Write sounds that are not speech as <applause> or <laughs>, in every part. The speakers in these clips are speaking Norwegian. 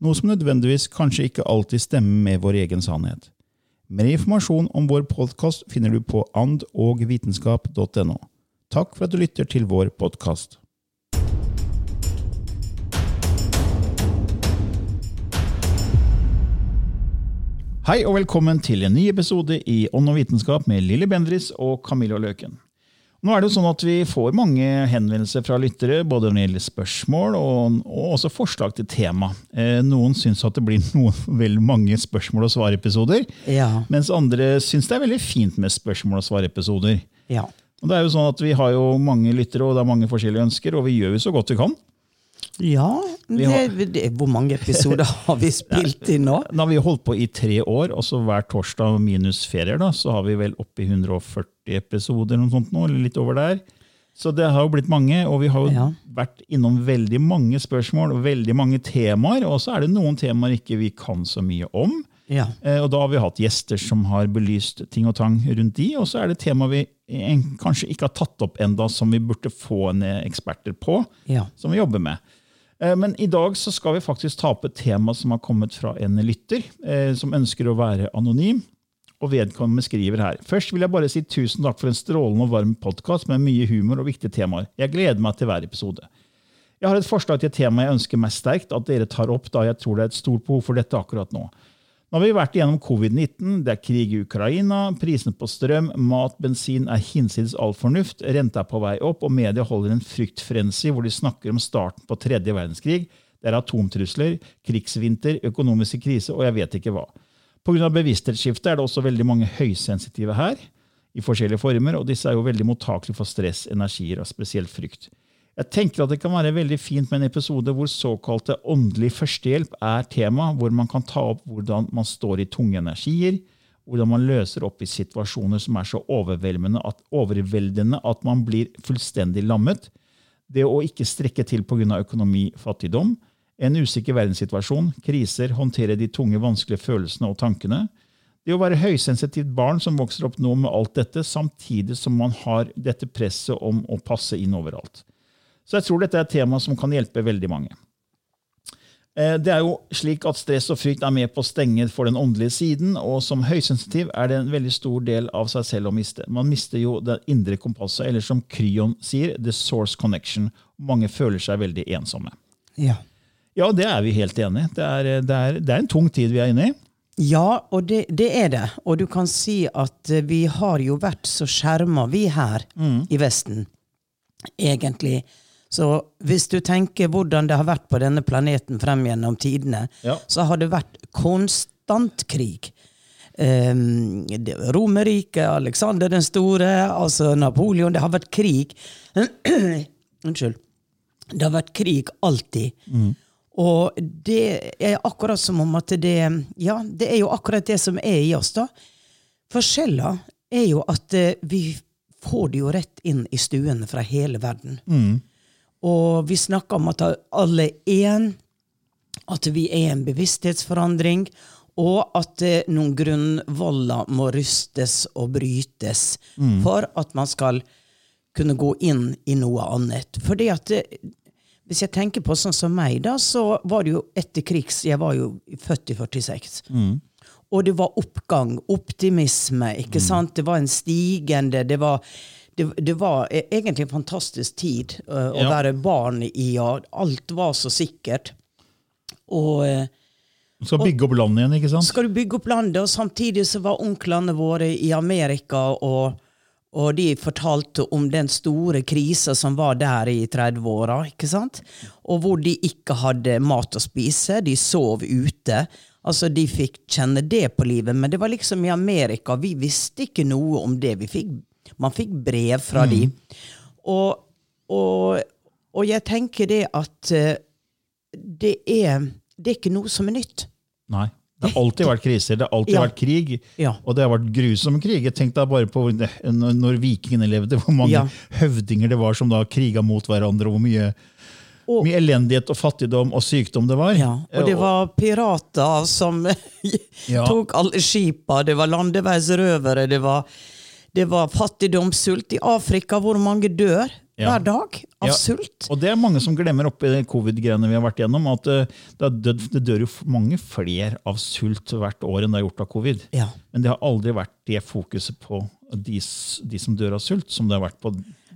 noe som nødvendigvis kanskje ikke alltid stemmer med vår egen sannhet. Mer informasjon om vår podkast finner du på andogvitenskap.no. Takk for at du lytter til vår podkast. Hei og velkommen til en ny episode i Ånd og vitenskap med Lilly Bendris og Camilla Løken. Nå er det jo sånn at Vi får mange henvendelser fra lyttere, både når det gjelder spørsmål og, og også forslag til tema. Eh, noen syns at det blir <laughs> noen, veldig mange spørsmål- og svarepisoder, Ja. mens andre syns det er veldig fint med spørsmål- og svarepisoder. ja. Og det er jo sånn at Vi har jo mange lyttere og det er mange forskjellige ønsker, og vi gjør jo så godt vi kan. Ja, det, det, hvor mange episoder <laughs> har vi spilt inn nå? Da har vi holdt på i tre år, og så hver torsdag minus ferier, da, så har vi vel oppi 140 episoder eller noe sånt nå, eller litt over der. Så det har jo blitt mange, og vi har jo Ja. vært innom veldig mange spørsmål og veldig mange temaer. Og så er det noen temaer ikke vi kan så mye om. Ja. Eh, Og da har vi hatt gjester som har belyst ting og tang rundt de, og så er det temaer vi kanskje ikke har tatt opp enda som vi burde få en eksperter på, Ja. som vi jobber med. Eh, Men i dag så skal vi faktisk ta opp et tema som har kommet fra en lytter, eh, som ønsker å være anonym. Og vedkommende skriver her. Først vil jeg bare si tusen takk for en strålende og varm podkast med mye humor og viktige temaer. Jeg gleder meg til hver episode. Jeg har et forslag til et tema jeg ønsker meg sterkt at dere tar opp, da jeg tror det er et stort behov for dette akkurat nå. Nå har vi vært igjennom covid-19, det er krig i Ukraina, prisene på strøm, mat, bensin er hinsides all fornuft, renta er på vei opp, og media holder en fryktfrensi hvor de snakker om starten på tredje verdenskrig. Det er atomtrusler, krigsvinter, økonomiske krise og jeg vet ikke hva. Pga. bevissthetsskiftet er det også veldig mange høysensitive her, i forskjellige former, og disse er jo veldig mottakelige for stress, energier og spesielt frykt. Jeg tenker at det kan være veldig fint med en episode hvor såkalte åndelig førstehjelp er tema, hvor man kan ta opp hvordan man står i tunge energier, hvordan man løser opp i situasjoner som er så overveldende at, overveldende at man blir fullstendig lammet. Det å ikke strekke til pga. økonomi, fattigdom, en usikker verdenssituasjon, kriser, håndtere de tunge, vanskelige følelsene og tankene. Det å være høysensitivt barn som vokser opp nå med alt dette, samtidig som man har dette presset om å passe inn overalt. Så jeg tror dette er et tema som kan hjelpe veldig mange. Eh, Det er jo slik at Stress og frykt er med på å stenge for den åndelige siden, og som høysensitiv er det en veldig stor del av seg selv å miste. Man mister jo det indre kompasset, eller som Kryon sier, the source connection. Mange føler seg veldig ensomme. Ja. Ja, det er vi helt enig i. Det, er- det, det er en tung tid vi er inne i. Ja, og det, det er det. Og du kan si at eh, vi har jo vært så skjerma, vi her i Vesten, egentlig. Så hvis du tenker hvordan det har vært på denne planeten frem gjennom tidene, Ja. så har det vært konstant krig. Um, Romerriket, Alexander den store, altså Napoleon Det har vært krig. <clears throat> Unnskyld. Det har vært krig alltid. Og det er akkurat som om at det Ja, det er jo akkurat det som er i oss, da. Forskjellen er jo at eh, vi får det jo rett inn i stuene fra hele verden. Og vi snakker om at alle er én, at vi er en bevissthetsforandring, og at eh, noen grunnvoller må rystes og brytes for at man skal kunne gå inn i noe annet. Fordi at det, Hvis jeg tenker på sånn som meg, da, så var det jo etter krigs Jeg var jo født i 46. Og det var oppgang, optimisme. ikke sant? Det var en stigende Det var, det, det var e- egentlig en fantastisk tid uh, å Ja. være barn i, og alt var så sikkert. Og du Skal bygge opp landet igjen, ikke sant? skal du bygge opp landet, og samtidig så var onklene våre i Amerika, og, og de fortalte om den store krisa som var der i 30-åra, ikke sant? Og hvor de ikke hadde mat å spise, de sov ute. Altså, de fikk kjenne det på livet, men det var liksom i Amerika, vi visste ikke noe om det. Vi fikk, man fikk brev fra de. Og, og, og jeg tenker det at eh, det er, det er ikke noe som er nytt. Nei. Det har alltid vært kriser, det har alltid Ja. vært krig, Ja. og det har vært grusom krig. Jeg tenkte bare på når vikingene levde, hvor mange Ja. høvdinger det var som da kriga mot hverandre, og hvor mye, Og- mye elendighet og fattigdom og sykdom det var. Ja, og det var pirater som <laughs> tok alle skipa, det var landeveisrøvere, det var, det var fattigdomssult i Afrika, hvor mange dør Ja. hver dag av Ja. sult. Og det er mange som glemmer oppi covid-greiene vi har vært gjennom, at eh, det, død, det dør jo mange flere av sult hvert år enn det er gjort av covid. Ja. Men det har aldri vært det fokuset på de, de som dør av sult, som det har vært på.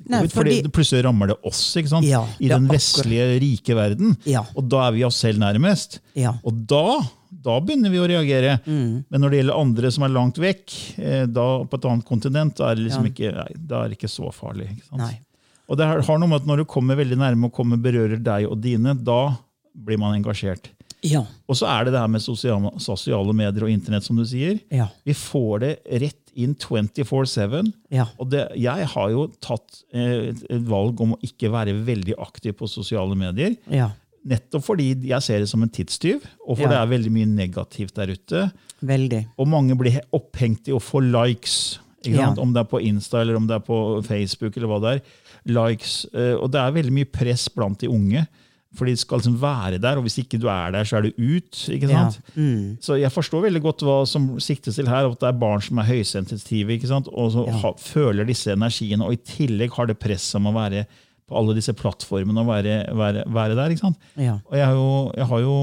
Nei, fordi, fordi- plutselig rammer det oss ikke sant? Ja, i den vestlige, rike verden. Ja. Og da er vi oss selv nærmest. Ja. Og da, da begynner vi å reagere. Mm. Men når det gjelder andre som er langt vekk, eh, da på et annet kontinent, da er det liksom ikke, nei, er det ikke så farlig. Ikke sant? Og det har har noe med at når du kommer veldig nærme og kommer berører deg og dine, da blir man engasjert. Ja. Og så er det det her med sosiale, sosiale medier og internett, som du sier. Ja. Vi får det rett inn 24-7. Ja. Og det, jeg har jo tatt eh, et valg om å ikke være veldig aktiv på sosiale medier. Ja. Nettopp fordi jeg ser det som en tidstyv, og for Ja. det er veldig mye negativt der ute. Veldig. Og mange blir opphengt i å få likes. Ikke Ja. Om det er på Insta eller om det er på Facebook. eller hva det er. Likes. eh, Og det er veldig mye press blant de unge. For de skal liksom være der, og hvis ikke du er der, så er du ut. ikke Ja. Mm. Så jeg forstår veldig godt hva som siktes til her, at det er barn som er høysensitive ikke sant? og så Ja. ha, føler disse energiene, og i tillegg har det press om å være på alle disse plattformene og være, være, være der. ikke sant? Ja. Og jeg har, jo, jeg har jo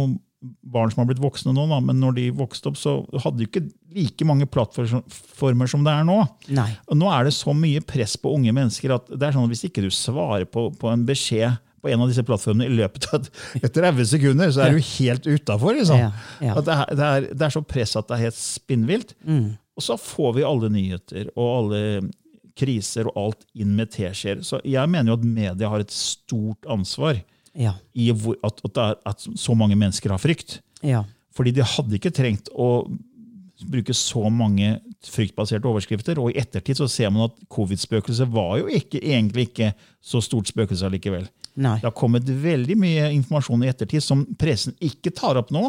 barn som har blitt voksne nå, da, men når de vokste opp, så hadde de ikke like mange plattformer som det er nå. Nei. Og nå er det så mye press på unge mennesker at det er sånn at hvis ikke du svarer på, på en beskjed på en av disse plattformene i løpet av et- et 30 sekunder, så er du helt utafor. Liksom. Ja, ja. Det, det, det er så press at det er helt spinnvilt. Mm. Og så får vi alle nyheter og alle kriser og alt inn med teskjeer. Så jeg mener jo at media har et stort ansvar Ja. i hvor, at, at, at så mange mennesker har frykt. Ja. Fordi de hadde ikke trengt å bruke så mange fryktbaserte overskrifter. Og i ettertid så ser man at covid-spøkelset var jo ikke, egentlig ikke så stort spøkelse allikevel. Nei. Det har kommet veldig mye informasjon i ettertid som pressen ikke tar opp nå.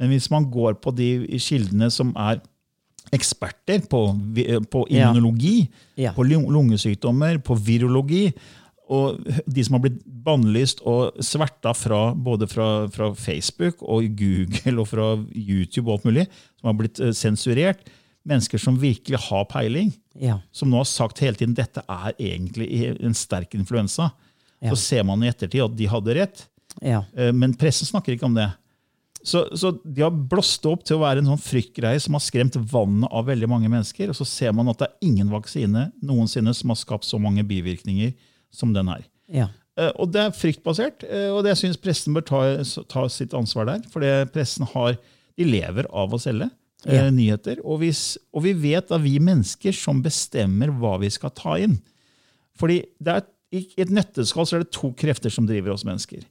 Men hvis man går på de kildene som er eksperter på, på immunologi, Ja. på lungesykdommer, på virologi, og de som har blitt bannlyst og sverta fra, både fra, fra Facebook og Google og fra YouTube og alt mulig, som har blitt eh, sensurert, mennesker som virkelig har peiling, Ja. som nå har sagt hele tiden dette er egentlig en sterk influensa, Ja. så ser man i ettertid at de hadde rett. Ja. Eh, Men pressen snakker ikke om det. Så, så de har blåst opp til å være en sånn fryktgreie som har skremt vannet av veldig mange mennesker. Og så ser man at det er ingen vaksine noensinne som har skapt så mange bivirkninger som den her. Ja. Eh, Og det er fryktbasert, eh, og det syns pressen bør ta, ta sitt ansvar der. For pressen har, de lever av å selge eh, Ja. nyheter. Og, hvis, og vi vet at vi mennesker som bestemmer hva vi skal ta inn. Fordi det er, I et nøtteskall så er det to krefter som driver oss mennesker.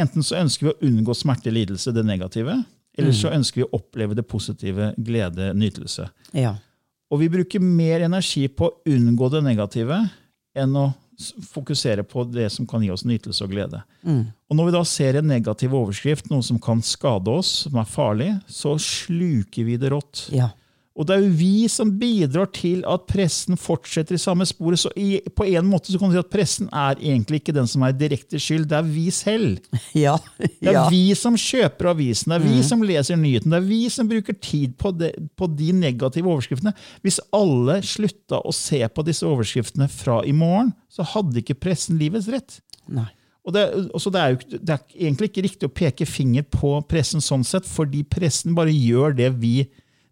Enten så ønsker vi å unngå smerte, lidelse, det negative. Eller så ønsker vi å oppleve det positive, glede, nytelse. Ja. Og vi bruker mer energi på å unngå det negative enn å fokusere på det som kan gi oss nytelse og glede. Og når vi da ser en negativ overskrift, noe som kan skade oss, som er farlig, så sluker vi det rått. Ja. Og det er jo vi som bidrar til at pressen fortsetter i samme sporet. Så i, på en måte så kan du si at pressen er egentlig ikke den som er direkte skyld, det er vi selv. <laughs> Ja. Det er vi som kjøper avisen, det er vi som leser nyheten, det er vi som bruker tid på, det, på de negative overskriftene. Hvis alle slutta å se på disse overskriftene fra i morgen, så hadde ikke pressen livets rett. Nei. Og det, det, er jo, det er egentlig ikke riktig å peke finger på pressen sånn sett, fordi pressen bare gjør det vi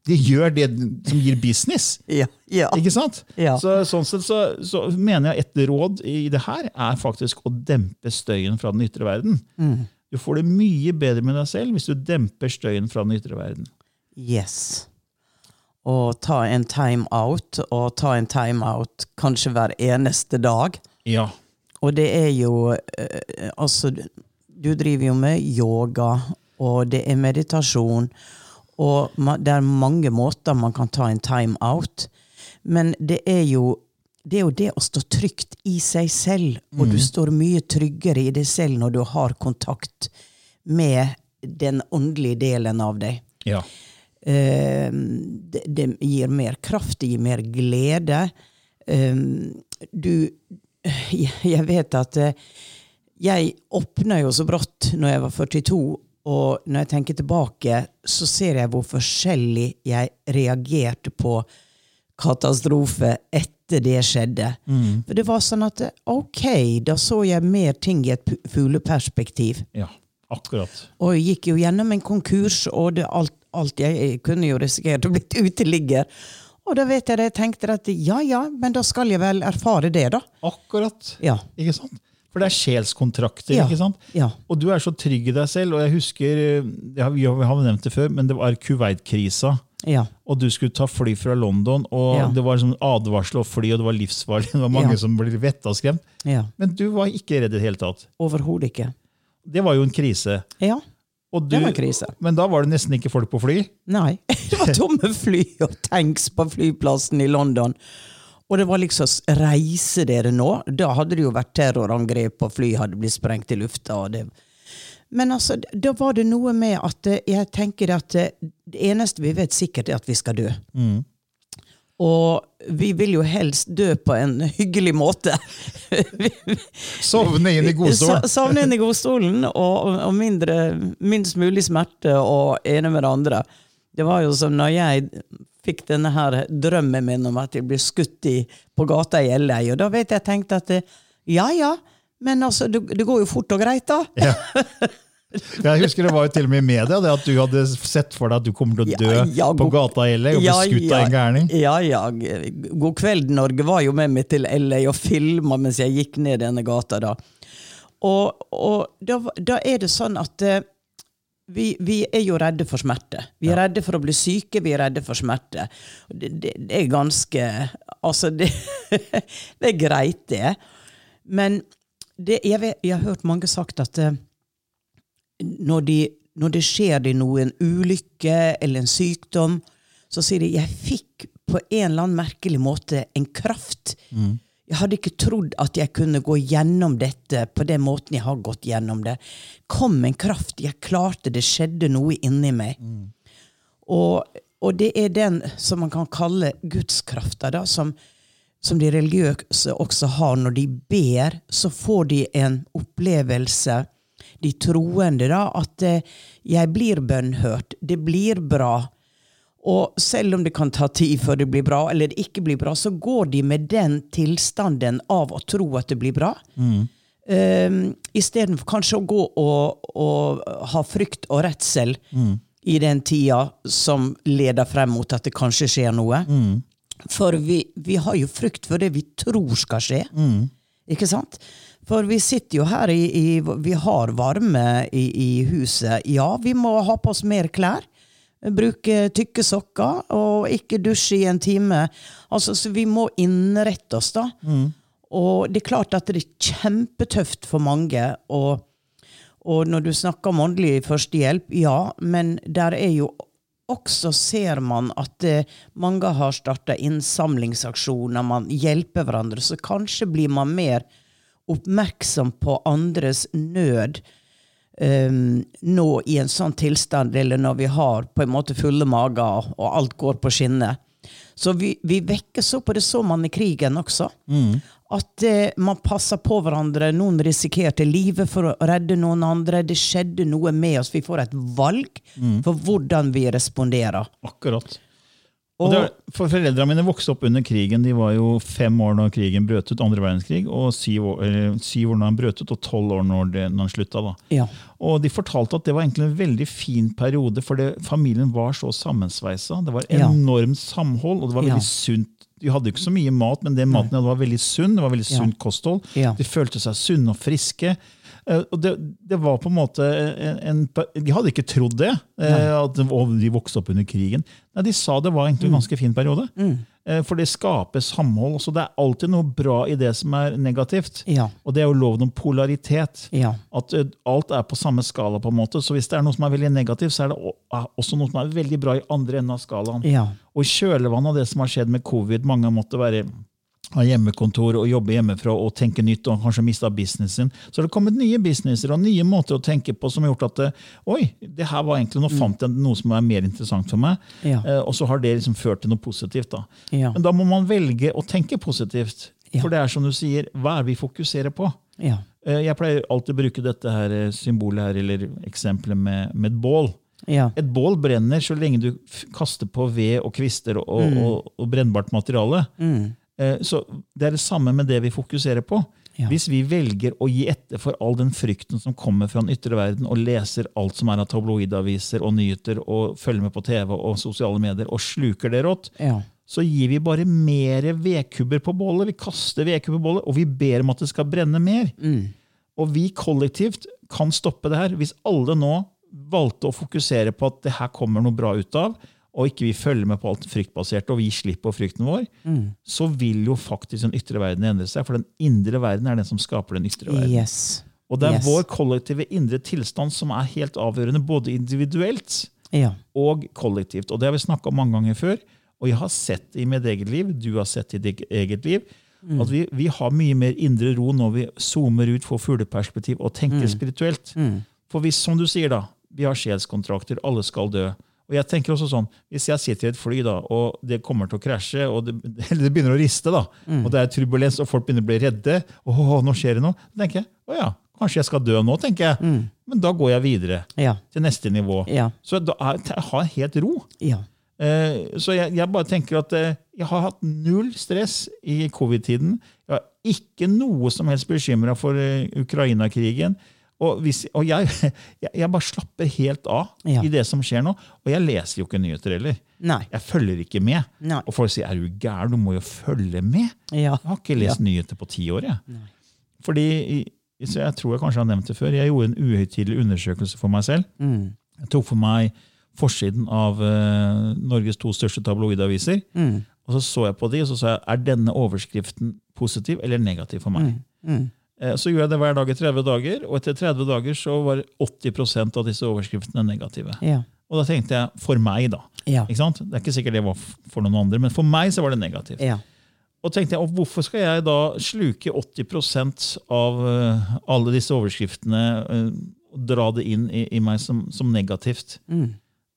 De gjør det som gir business. Ja. ja. Ikke sant? Ja. Så, sånn sett så, så mener jeg et råd i det her er faktisk å dempe støyen fra den ytre verden. Mm. Du får det mye bedre med deg selv hvis du demper støyen fra den ytre verden. Yes. Og ta en time out, og ta en time out kanskje hver eneste dag. Ja. Og det er jo eh, Altså, du driver jo med yoga, og det er meditasjon. Og det er mange måter man kan ta en time out. Men det er jo det, er jo det å stå trygt i seg selv, og du står mye tryggere i deg selv når du har kontakt med den åndelige delen av deg. ja. Eh, det, det gir mer kraft, det gir mer glede. Eh, du jeg, jeg vet at eh, jeg åpna jo så brått når jeg var 42, og når jeg tenker tilbake, så ser jeg hvor forskjellig jeg reagerte på katastrofe etter det skjedde. For det var sånn at ok, da så jeg mer ting i et fugleperspektiv. ja. Akkurat. Og jeg gikk jo gjennom en konkurs, og det, alt, alt jeg, jeg kunne jo risikert å bli <laughs> uteligger. Og da vet jeg det, jeg tenkte at ja ja, men da skal jeg vel erfare det, da. Akkurat. Ja. Ikke sant? For det er sjelskontrakter. Ja. ikke sant? Ja. Og du er så trygg i deg selv. og jeg husker, eh, har, Vi har nevnt det før, men det var Kuwait-krisa. Ja. Og du skulle ta fly fra London, og det var sånn advarsel å fly, og det var livsfarlig. <laughs> Det var mange som ble vettaskremt. ja. Men du var ikke redd i det hele tatt. Overhodet ikke. Det var jo en krise. Ja. Og Det var en krise. Men da var det nesten ikke folk på fly. Nei. <laughs> Det var tomme fly og tanks på flyplassen i London. Og det var liksom Reise dere nå? Da hadde det jo vært terrorangrep, og fly hadde blitt sprengt i lufta. Og det. Men altså, da var det noe med at eh, jeg tenker at eh, det eneste vi vet sikkert, er at vi skal dø. Og vi vil jo helst dø på en hyggelig måte. <laughs> Sovne inn i godstolen. Sovne inn i godstolen, og, og mindre, minst mulig smerte og ene med det andre. Det var jo som når jeg fikk denne her drømmen min om at jeg blir skutt i, på gata i LA, og da vet jeg tenkte at eh, ja ja, men altså, det, det går jo fort og greit, da. <laughs> Ja. Jeg husker det var jo til og med i media det at du hadde sett for deg at du kommer til å dø Ja, ja, på gata i LA og bli Ja, skutt av en gærning. Ja, ja. God kveld, Norge var jo med meg til LA og filma mens jeg gikk ned denne gata. da. Og, og da, da er det sånn at eh, vi, vi er jo redde for smerte. Vi er redde for å bli syke, vi er redde for smerte. Det, det, det er ganske Altså, det, <laughs> det er greit, det. Men det, jeg, vet, jeg har hørt mange sagt at eh, når, de, når det skjer de noe, en ulykke eller en sykdom, så sier de jeg fikk på en eller annen merkelig måte en kraft. Jeg hadde ikke trodd at jeg kunne gå gjennom dette på den måten jeg har gått gjennom det. Kom en kraft, jeg klarte det, skjedde noe inni meg. Og, og det er den som man kan kalle gudskrafta, da, som, som de religiøse også har. Når de ber, så får de en opplevelse, de troende, da, at eh, jeg blir bønnhørt, det blir bra. Og selv om det kan ta tid før det blir bra, eller det ikke blir bra, så går de med den tilstanden av å tro at det blir bra. Mm. Istedenfor kanskje å gå og, og ha frykt og redsel i den tida som leder frem mot at det kanskje skjer noe. For vi, vi har jo frykt for det vi tror skal skje. Ikke sant? For vi sitter jo her i, i Vi har varme i, i huset. Ja, vi må ha på oss mer klær. Bruke tykke sokker og ikke dusje i en time. Altså, Så vi må innrette oss, da. Og det er klart at det er kjempetøft for mange. Og, og når du snakker om åndelig førstehjelp, ja, men der er jo også ser man at eh, mange har starta innsamlingsaksjoner, man hjelper hverandre, så kanskje blir man mer oppmerksom på andres nød. Um, nå i en sånn tilstand, eller når vi har på en måte fulle mager og alt går på skinner. Så vi, vi vekker så på det så man i krigen også. At uh, man passer på hverandre. Noen risikerte livet for å redde noen andre. Det skjedde noe med oss. Vi får et valg for hvordan vi responderer. Akkurat. Og, Og for Foreldrene mine vokste opp under krigen. De var jo fem år når krigen brøt ut, andre verdenskrig, og syv år, eller, syv år når han brøt ut, og tolv år når, det, når han slutta. ja. Og De fortalte at det var egentlig en veldig fin periode, for det, familien var så sammensveisa. Det var Ja. enormt samhold, og det var Ja. veldig sunt. De hadde ikke så mye mat, men det maten de hadde var veldig sunn. Det var veldig Ja. sunt kosthold. Ja. De følte seg sunne og friske. Eh, Og det, det var på en måte en, en De hadde ikke trodd det, eh, at de, vokste opp under krigen. Nei, De sa det var egentlig en ganske fin periode. Mm. For det skaper samhold. Så det er alltid noe bra i det som er negativt. Ja. Og det er jo loven om polaritet. Ja. At eh, alt er på samme skala. på en måte. Så hvis det er noe som er veldig negativt, så er det også noe som er veldig bra i andre enden av skalaen. Ja. Og i kjølvannet av det som har skjedd med covid, mange måtte være ha hjemmekontor og jobbe hjemmefra og tenke nytt og kanskje mista businessen sin, så har det kommet nye businesser og nye måter å tenke på som har gjort at det, oi, det her var egentlig, nå fant jeg noe som er mer interessant for meg. Mm. Ja. Eh, og så har det liksom ført til noe positivt. da. Ja. Men da må man velge å tenke positivt. Ja. For det er som du sier, hva er vi fokuserer på? Ja. Eh, Jeg pleier alltid å bruke dette her eh, symbolet her, eller eksempelet med, med et bål. Ja. Et bål brenner så lenge du kaster på ved og kvister og, Mm. og, og brennbart materiale. Eh, Så Det er det samme med det vi fokuserer på. Ja. Hvis vi velger å gi etter for all den frykten som kommer fra den ytre verden, og leser alt som er av tabloidaviser og nyheter, og følger med på TV og sosiale medier, og sluker det rått, Ja. så gir vi bare mer vedkubber på bålet. Vi kaster vedkubber på bålet, og vi ber om at det skal brenne mer. Og vi kollektivt kan stoppe det her. Hvis alle nå valgte å fokusere på at det her kommer noe bra ut av, og ikke vi følger med på alt fryktbaserte, og vi slipper frykten vår, så vil jo faktisk den ytre verden endre seg. For den indre verden er den som skaper den ytre verden. Yes. Og det er Yes. vår kollektive indre tilstand som er helt avgjørende, både individuelt Ja. og kollektivt. Og det har vi snakka om mange ganger før. Og jeg har sett det i mitt eget liv, du har sett det i ditt eget liv, at vi, vi har mye mer indre ro når vi zoomer ut, får fugleperspektiv og tenker spirituelt. For hvis, som du sier, da, vi har sjelskontrakter, alle skal dø. Og jeg tenker også sånn, Hvis jeg sitter i et fly da, og det kommer til å krasje, og det, <laughs> eller det begynner å riste, da, og det er turbulens, og folk begynner å bli redde, og «Åh, nå skjer det noe, da tenker jeg å ja, kanskje jeg skal dø nå, tenker jeg. Men da går jeg videre Ja. til neste nivå. Ja. Så da er, jeg har helt ro. Ja. Eh, Så jeg, jeg bare tenker at eh, jeg har hatt null stress i covid-tiden. Jeg har ikke noe som helst bekymra for eh, Ukraina-krigen. Og, hvis, og <laughs> jeg, jeg, bare slapper helt av Ja. i det som skjer nå. Og jeg leser jo ikke nyheter heller. Nei. Jeg følger ikke med. Nei. Og folk sier er du gæren, du må jo følge med. Ja. Jeg har ikke lest nyheter på ti år. Jeg. Fordi, så jeg tror jeg kanskje har nevnt det før, jeg gjorde en uhøytidelig undersøkelse for meg selv. Jeg tok for meg forsiden av uh, Norges to største tabloidaviser. Og så så jeg på de, og så sa jeg er denne overskriften positiv eller negativ for meg. Eh, Så gjorde jeg det hver dag i 30 dager, og etter 30 dager så var 80% av disse overskriftene negative. Ja. Og da tenkte jeg for meg, da. Ja. Ikke sant? Det er ikke sikkert det var for noen andre, men for meg så var det negativt. Ja. Og tenkte jeg, hvorfor skal jeg da sluke 80 av eh, alle disse overskriftene eh, og dra det inn i, i meg som, som negativt?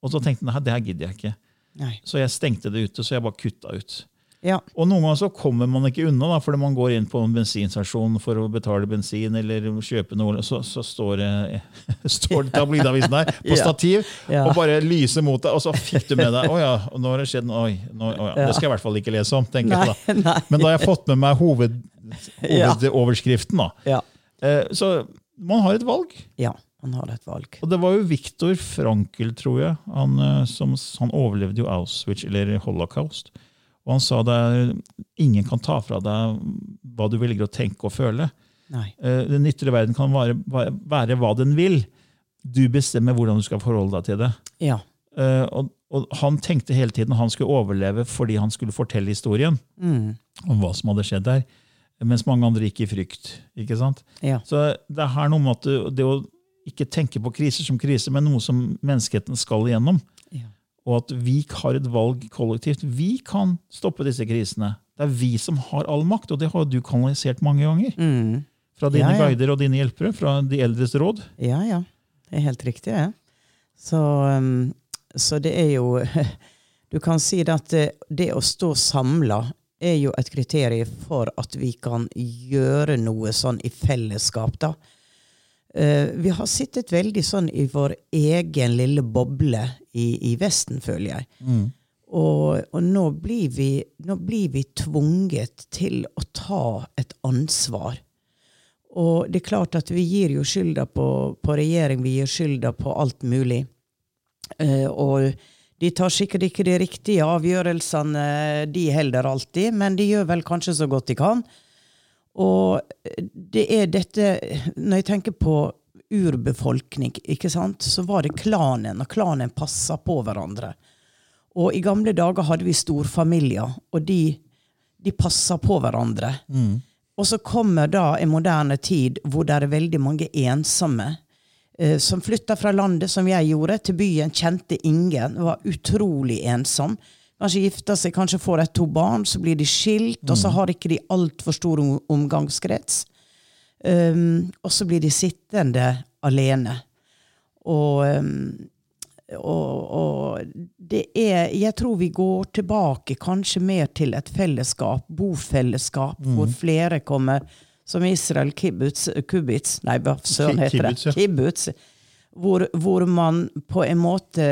Og så tenkte jeg nei, det her gidder jeg ikke. Nei. Så jeg stengte det ute, så jeg bare kutta ut. Ja. Og noen ganger så kommer man ikke unna, da, fordi man går inn på en bensinstasjon for å betale bensin eller kjøpe noe, så, så står det, <laughs> står tabloidavisen der på <laughs> Ja. stativ Ja. og bare lyser mot deg, og så fikk du med deg Å ja, og nå har det skjedd. Oi, nå, ja, Ja. Det skal jeg i hvert fall ikke lese om. tenker Nei, jeg da. <laughs> Men da har jeg fått med meg hoved, hovedoverskriften. da. Ja. Eh, Så man har et valg. ja. Han har et valg. Og det var jo Viktor Frankel, tror jeg. Han, eh, som, han overlevde jo Auschwitz, eller holocaust. Og han sa er, ingen kan ta fra deg hva du velger å tenke og føle. Nei. Eh, Den ytre verden kan være, være, hva den vil. Du bestemmer hvordan du skal forholde deg til det. Ja. Eh, Og, og han tenkte hele tiden han skulle overleve fordi han skulle fortelle historien om hva som hadde skjedd der. Mens mange andre gikk i frykt. ikke sant? Ja. Så det er her noe med at det, å ikke tenke på kriser som krise, men noe som menneskeheten skal igjennom. Ja. Og at vi har et valg kollektivt. Vi kan stoppe disse krisene. Det er vi som har all makt, og det har du kanalisert mange ganger. Fra dine Ja, ja. guider og dine hjelpere, fra de eldres råd. Ja, ja. Det er helt riktig, det. Så, um, så det er jo <laughs> Du kan si det at det, det å stå samla er jo et kriterium for at vi kan gjøre noe sånn i fellesskap, da. Eh, vi har sittet veldig sånn i vår egen lille boble i, i Vesten, føler jeg. Og, og nå, blir vi, nå blir vi tvunget til å ta et ansvar. Og det er klart at vi gir jo skylda på, på regjering, vi gir skylda på alt mulig. Eh, og de tar sikkert ikke de riktige avgjørelsene, de heller alltid, men de gjør vel kanskje så godt de kan. Og det er dette Når jeg tenker på urbefolkning, ikke sant, så var det klanen, og klanen passa på hverandre. Og i gamle dager hadde vi storfamilier, og de, de passa på hverandre. Og så kommer da en moderne tid hvor det er veldig mange ensomme eh, som flytta fra landet, som jeg gjorde, til byen, kjente ingen, var utrolig ensom. Kanskje gifter seg, kanskje får et to barn, så blir de skilt, og så har ikke de altfor stor omgangskrets. Um, og så blir de sittende alene. Og, um, og, og det er Jeg tror vi går tilbake kanskje mer til et fellesskap, bofellesskap, hvor flere kommer, som Israel kibbutz, kubitz Nei, hva søren heter det? kibbutz, ja. Kibbutz. Hvor, hvor man på en måte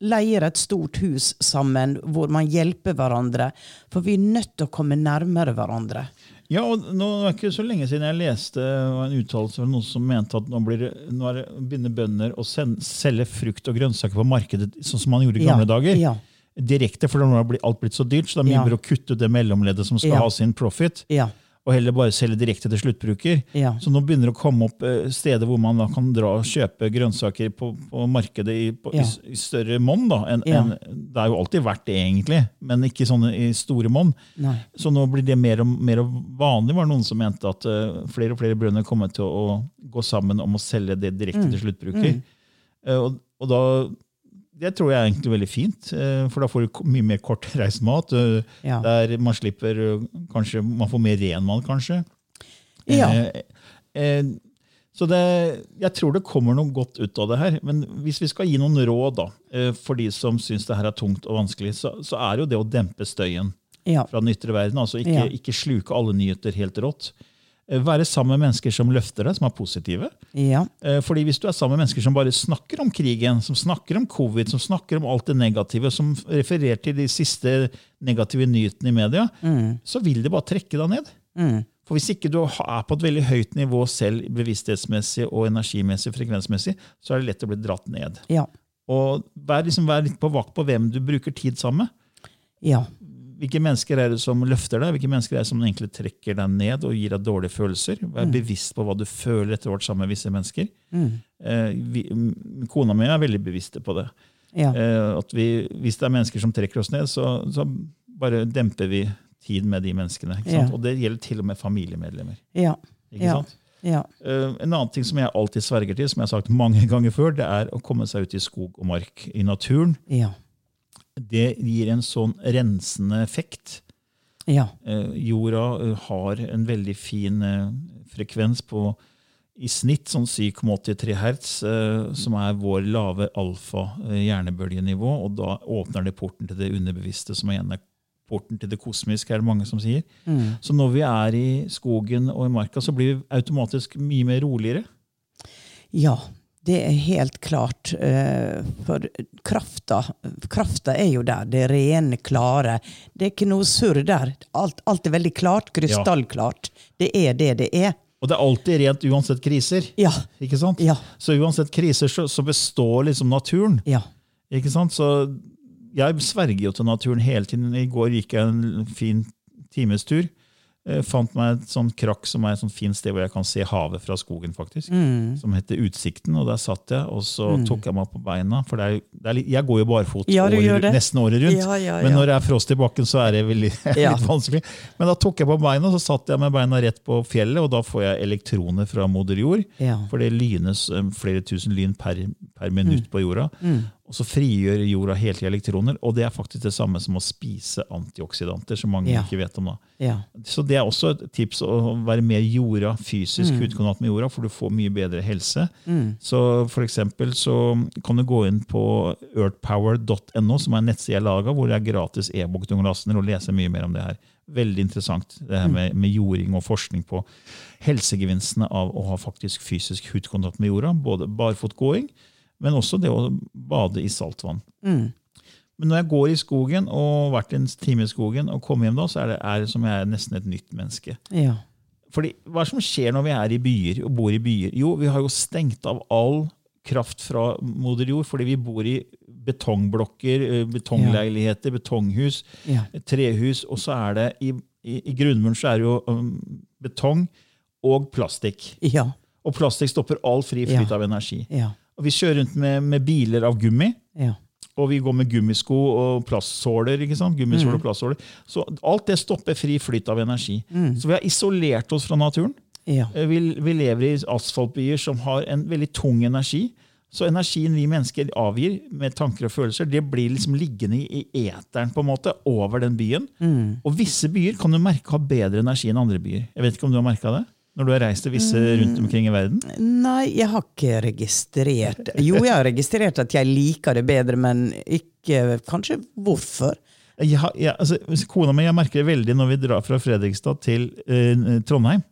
leier et stort hus sammen, hvor man hjelper hverandre. For vi er nødt til å komme nærmere hverandre. Ja, og nå er det ikke så lenge siden jeg leste en uttalelse fra noen som mente at nå, blir nå det, begynner bønder å send, selge frukt og grønnsaker på markedet sånn som man gjorde i Ja, gamle dager. ja. Direkte, for nå har alt blitt så dyrt, så det er mye Ja. å kutte ut det mellomleddet som skal Ja. ha sin profit, Ja. Og heller bare selge direkte til sluttbruker. Ja. Så nå begynner det å komme opp eh, steder hvor man da kan dra og kjøpe grønnsaker på, på markedet i, på, Ja. i, i større monn. Ja. Det er jo alltid verdt det, egentlig, men ikke sånne i store monn. Så nå blir det mer og mer vanlig, var det noen som mente at uh, flere og flere brønner kommer til å gå sammen om å selge det direkte Mm. til sluttbruker. Eh, og, og da, det tror jeg er egentlig veldig fint, eh, for da får du mye mer kortreist <laughs> mat. eh, Ja. Der man slipper eh, kanskje, man får mer ren mat, kanskje. Ja. Så det, jeg tror det kommer noe godt ut av det her. Men hvis vi skal gi noen råd da, for de som syns det her er tungt og vanskelig, så, så er jo det å dempe støyen Ja. fra den ytre verden. altså Ikke, ikke sluke alle nyheter helt rått. Eh, Være sammen med mennesker som løfter deg, som er positive. Ja. Eh, Fordi Hvis du er sammen med mennesker som bare snakker om krigen, som snakker om covid, som snakker om alt det negative, som refererer til de siste negative nyhetene i media, så vil det bare trekke deg ned. Mm. For Hvis ikke du er på et veldig høyt nivå selv bevissthetsmessig og energimessig, frekvensmessig, så er det lett å bli dratt ned. Ja. Og Vær, liksom, vær litt på vakt på hvem du bruker tid sammen med. Ja. Hvilke mennesker er det som løfter deg? Hvilke mennesker er det som egentlig trekker deg ned og gir deg dårlige følelser? Vær bevisst på hva du føler etter hvert sammen med visse mennesker. Eh, vi, kona mi er veldig bevisste på det. Ja. Eh, at vi, hvis det er mennesker som trekker oss ned, så, så bare demper vi tid med de menneskene. Ja. Og det gjelder til og med familiemedlemmer. Ja. Ikke Ja. sant? Ja. Eh, en annen ting som jeg alltid sverger til, som jeg har sagt mange ganger før, det er å komme seg ut i skog og mark, i naturen. Ja. Det gir en sånn rensende effekt. Ja. Eh, jorda eh, har en veldig fin eh, frekvens på i snitt sånn 7,83 hertz, eh, som er vår lave alfa eh. Og da åpner det porten til det underbevisste, som igjen er porten til det kosmiske, er det mange som sier. Så når vi er i skogen og i marka, så blir vi automatisk mye mer roligere. Ja, det er helt klart. eh, For krafta, krafta er jo der. Det rene, klare. Det er ikke noe surr der. Alt, alt er veldig klart. Krystallklart. Det er det det er. Og det er alltid rent uansett kriser. Ja. ikke sant? Ja. Så uansett kriser så, så består liksom naturen. Ja. Ikke sant? Så jeg sverger jo til naturen hele tiden. I går gikk jeg en fin times tur. Eh, Fant meg et sånt krakk som er et sånt fint sted hvor jeg kan se havet fra skogen, faktisk. Mm. Som heter Utsikten. Og der satt jeg, og så tok jeg meg på beina. For det er, det er jeg går jo barfot Ja, året- nesten året rundt. Ja, ja, Men når det er frost i bakken, så er det veldig, <laughs> litt vanskelig. Men da tok jeg på beina, så satt jeg med beina rett på fjellet, og da får jeg elektroner fra moder jord. For det lynes eh, flere tusen lyn per, per minutt på jorda. Og så frigjør jorda helt i elektroner, og det er faktisk det samme som å spise antioksidanter. som mange Ja. ikke vet om da. Ja. Så det er også et tips å være mer jorda, fysisk utkontakt med jorda, for du får mye bedre helse. Så for eksempel så kan du gå inn på earthpower.no, som er en nettside jeg laga, hvor det er gratis e-bok du kan laste lastener, og lese mye mer om det her. Veldig interessant det her med, med jording og forskning på helsegevinstene av å ha faktisk fysisk hudkontakt med jorda. Både barfotgåing, men også det å bade i saltvann. Mm. Men når jeg går i skogen og har vært en time i skogen og kommer hjem da, så er det, er som jeg er nesten et nytt menneske. Ja. Fordi Hva er det som skjer når vi er i byer og bor i byer? Jo, vi har jo stengt av all kraft fra moder jord fordi vi bor i betongblokker, betongleiligheter, betonghus, Ja. trehus, og så er det i, i, i grunnmuren så er det jo um, betong og plastikk. Ja. Og plastikk stopper all fri flyt av energi. Ja. Og Vi kjører rundt med, med biler av gummi, Ja. og vi går med gummisko og plastsåler. ikke sant? Gummisåler og plastsåler. Så alt det stopper fri flyt av energi. Så vi har isolert oss fra naturen. Ja. Eh, Vi, vi lever i asfaltbyer som har en veldig tung energi. Så energien vi mennesker avgir med tanker og følelser, det blir liksom liggende i i eteren på en måte, over den byen. Og visse byer kan du merke har bedre energi enn andre byer. Jeg vet ikke om du har merka det? Når du har reist til visse rundt omkring i verden? Nei, jeg har ikke registrert Jo, jeg har registrert at jeg liker det bedre, men ikke kanskje hvorfor. Jeg, jeg, altså, kona mi jeg merker det veldig når vi drar fra Fredrikstad til eh, Trondheim.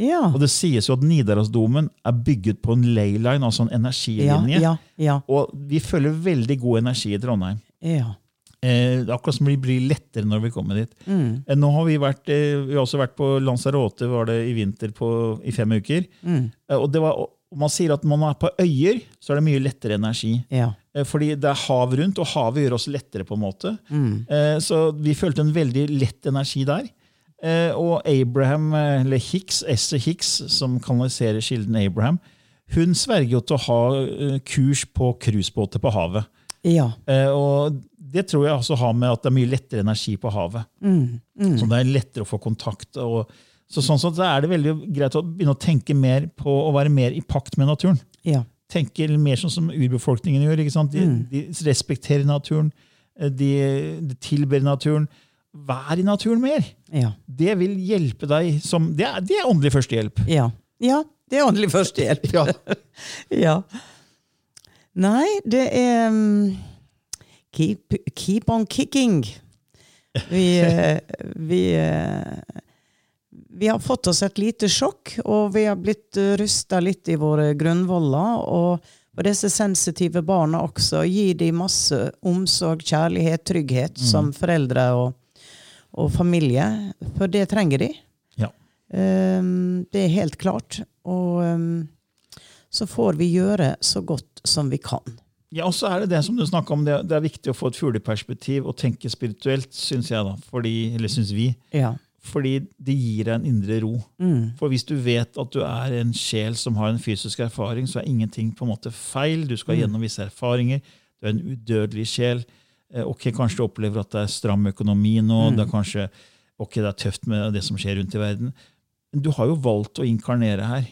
Ja. Og det sies jo at Nidarosdomen er bygget på en leyline, altså en energilinje. ja, ja, Og vi føler veldig god energi i Trondheim. ja. Eh, akkurat som det blir lettere når vi kommer dit. Eh, nå har Vi vært, eh, vi har også vært på Lanzarote var det i vinter på, i fem uker. Eh, og det var, Man sier at når man er på øyer, så er det mye lettere energi. ja. Eh, Fordi det er hav rundt, og havet gjør oss lettere. på en måte. Eh, Så vi følte en veldig lett energi der. Eh, Og Abraham, eller Hicks, Esse Hicks, som kanaliserer kilden Abraham, hun sverger jo til å ha kurs på cruisebåter på havet. ja. Eh, Og det tror jeg også har med at det er mye lettere energi på havet. Så det er lettere å få kontakt. Og, så sånn sett er det veldig greit å begynne å tenke mer på å være mer i pakt med naturen ja. Tenke mer sånn som urbefolkningen gjør. ikke sant? De, de respekterer naturen, eh, de, de tilber naturen. Vær i naturen mer! ja. Det vil hjelpe deg som Det er, det er åndelig førstehjelp. Ja. ja. Det er åndelig førstehjelp. <laughs> Ja. <laughs> Ja. Nei, det er um, keep, keep on kicking. Vi, <laughs> eh, vi, eh, vi har fått oss et lite sjokk, og vi har blitt rusta litt i våre grunnvoller. Og for disse sensitive barna også, gi dem masse omsorg, kjærlighet, trygghet som foreldre og, og familie. For det trenger de. Ja. Um, det er helt klart. Og um, så får vi gjøre så godt som vi kan. Ja, og så er det det som du snakka om, det, det er viktig å få et fugleperspektiv og tenke spirituelt, syns jeg, da. Fordi, eller syns vi. Ja. Fordi det gir deg en indre ro. For hvis du vet at du er en sjel som har en fysisk erfaring, så er ingenting på en måte feil. Du skal gjennom visse erfaringer. Du er en udødelig sjel. Eh, Ok, Kanskje du opplever at det er stram økonomi nå. det er kanskje ok, det er tøft med det som skjer rundt i verden. Men du har jo valgt å inkarnere her.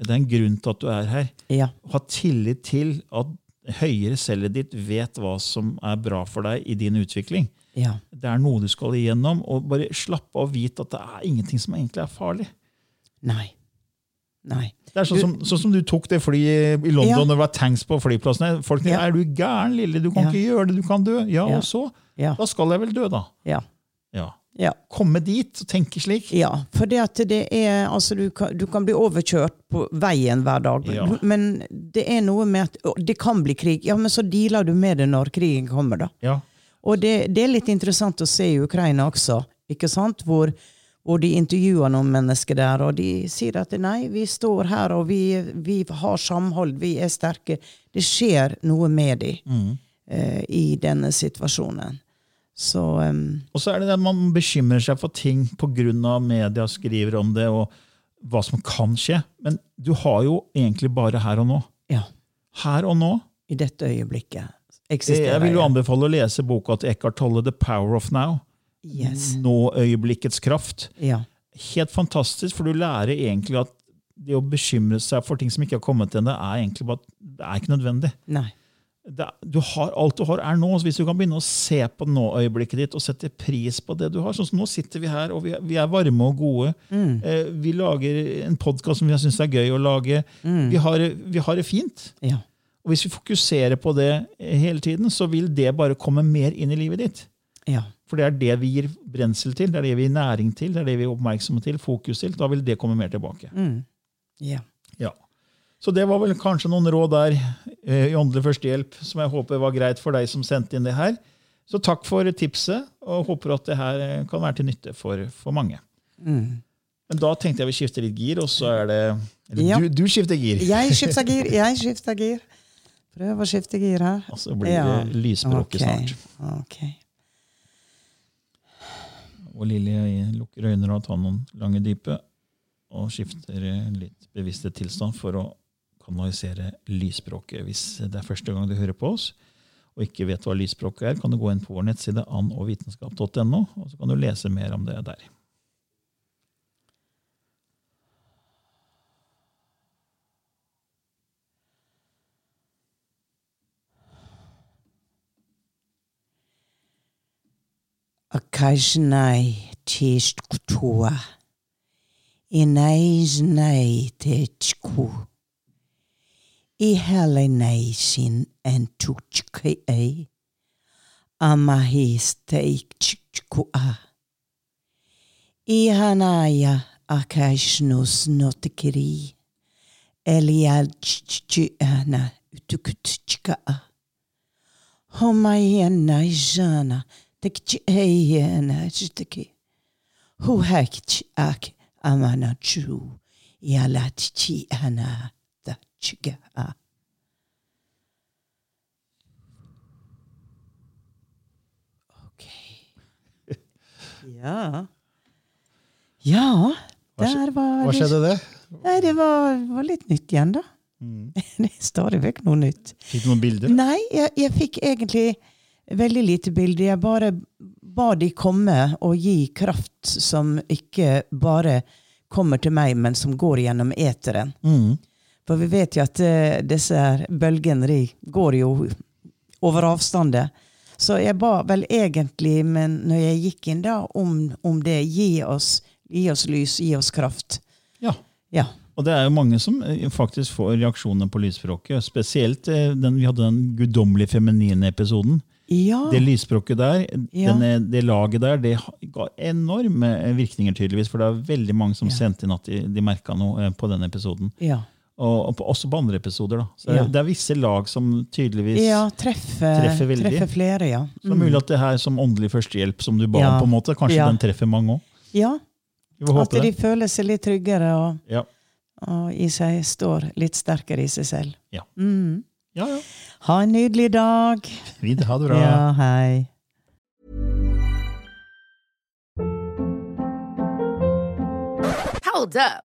Det er en grunn til at du er her. Ja. Ha tillit til at høyere selvet ditt vet hva som er bra for deg i din utvikling. Ja. Det er noe du skal igjennom, og bare slapp av og vite at det er ingenting som egentlig er farlig. Nei. Nei. Det er sånn som, sånn som du tok det flyet i London Ja. og det var tanks på flyplassene. Folk Ja. er du gæren, lille? Du kan Ja. ikke gjøre det, du kan dø. Ja, og så? Da skal jeg vel dø, da. Ja. Ja. Komme dit og tenke slik. Ja, for det at det er altså du, kan, du kan bli overkjørt på veien hver dag, Ja. men det er noe med at å, det kan bli krig. Ja, men så dealer du med det når krigen kommer, da. Ja. Og det, det er litt interessant å se i Ukraina også, ikke sant? Hvor, hvor de intervjuer noen mennesker der, og de sier at nei, vi står her, og vi, vi har samhold, vi er sterke. Det skjer noe med dem eh, i denne situasjonen. Så um, Og så er det det at man bekymrer seg for ting pga. media skriver om det, og hva som kan skje. Men du har jo egentlig bare her og nå. ja, Her og nå. i dette øyeblikket Eh, eksisterer Jeg vil jo anbefale å lese boka til Eckhart Tolle, 'The Power of Now'. Yes. Nå-øyeblikkets kraft. Ja. Helt fantastisk, for du lærer egentlig at det å bekymre seg for ting som ikke har kommet ennå, er egentlig bare det er ikke nødvendig. Nei. Det, du har, alt du har, er nå. Så hvis du kan begynne å se på nå-øyeblikket ditt og sette pris på det du har sånn som Nå sitter vi her, og vi, vi er varme og gode. Eh, vi lager en podkast som vi syns er gøy å lage. Vi, har, vi har det fint. Ja. Og hvis vi fokuserer på det hele tiden, så vil det bare komme mer inn i livet ditt. Ja. For det er det vi gir brensel til, det er det vi gir næring til, det er det vi er oppmerksomme til, fokus til. Da vil det komme mer tilbake. ja. Ja. Så det var vel kanskje noen råd der eh, i åndelig førstehjelp som jeg håper var greit for deg som sendte inn det her. Så takk for tipset, og håper at det her eh, kan være til nytte for, for mange. Men da tenkte jeg vi skifter litt gir, og så er det Eller Ja. du, du skifter gir. Jeg <laughs> skifter gir. Jeg skifter gir. Prøv å skifte gir her. Og så blir det lysspråket okay. snart. ok. Og Lilly lukker øynene og tar noen lange dype og skifter eh, litt bevisste tilstand for å kanalisere lysspråket. Hvis det er første gang du hører på oss og ikke vet hva lysspråket er, kan du gå inn på vår nettside annovitenskap.no, og så kan du lese mer om det der. Akajnai tist kutua. Inais nei te iheleneisin en tuchke ei, amahisteikchkua. Ihanaja akaishnus notikiri, elialchchiana utukutchkaa. Homaienaijana tekchieienajdeki. Huhekch ak amanachu, ialatchiana. 20 OK. <laughs> Ja. Ja, der var Hva skjedde det? Nei, Det var, var litt nytt igjen, da. Mm. <laughs> Det er stadig vekk noe nytt. Fikk du noen bilder? Nei, jeg, jeg, fikk egentlig veldig lite bilder. Jeg bare ba de komme og gi kraft som ikke bare kommer til meg, men som går gjennom eteren. Mm. For vi vet jo at uh, disse bølgene de går jo over avstander. Så jeg ba vel egentlig, men når jeg gikk inn da, om, om det. Gi oss, gi oss lys, gi oss kraft. Ja. Ja. Og det er jo mange som eh, faktisk får reaksjoner på lysspråket. Spesielt eh, den, vi hadde den guddommelige feminine episoden. Ja. Det lysspråket der, Ja. denne, det laget der, det ga enorme virkninger, tydeligvis. For det er veldig mange som Ja. sendte inn at de, de merka noe på den episoden. ja. Og, og på, også på andre episoder. da. Så Ja. Det er visse lag som tydeligvis Ja, treffer, Treffer veldig. treffer flere, ja. Så det er mulig at det her som åndelig førstehjelp som du ba Ja. om, på en måte, kanskje Ja. den treffer mange òg. Ja, at de det. føler seg litt tryggere og, Ja. og i seg står litt sterkere i seg selv. Ja. Mm. ja, ja. Ha en nydelig dag. Fint. Ha det bra. Ja, hei. Hold up.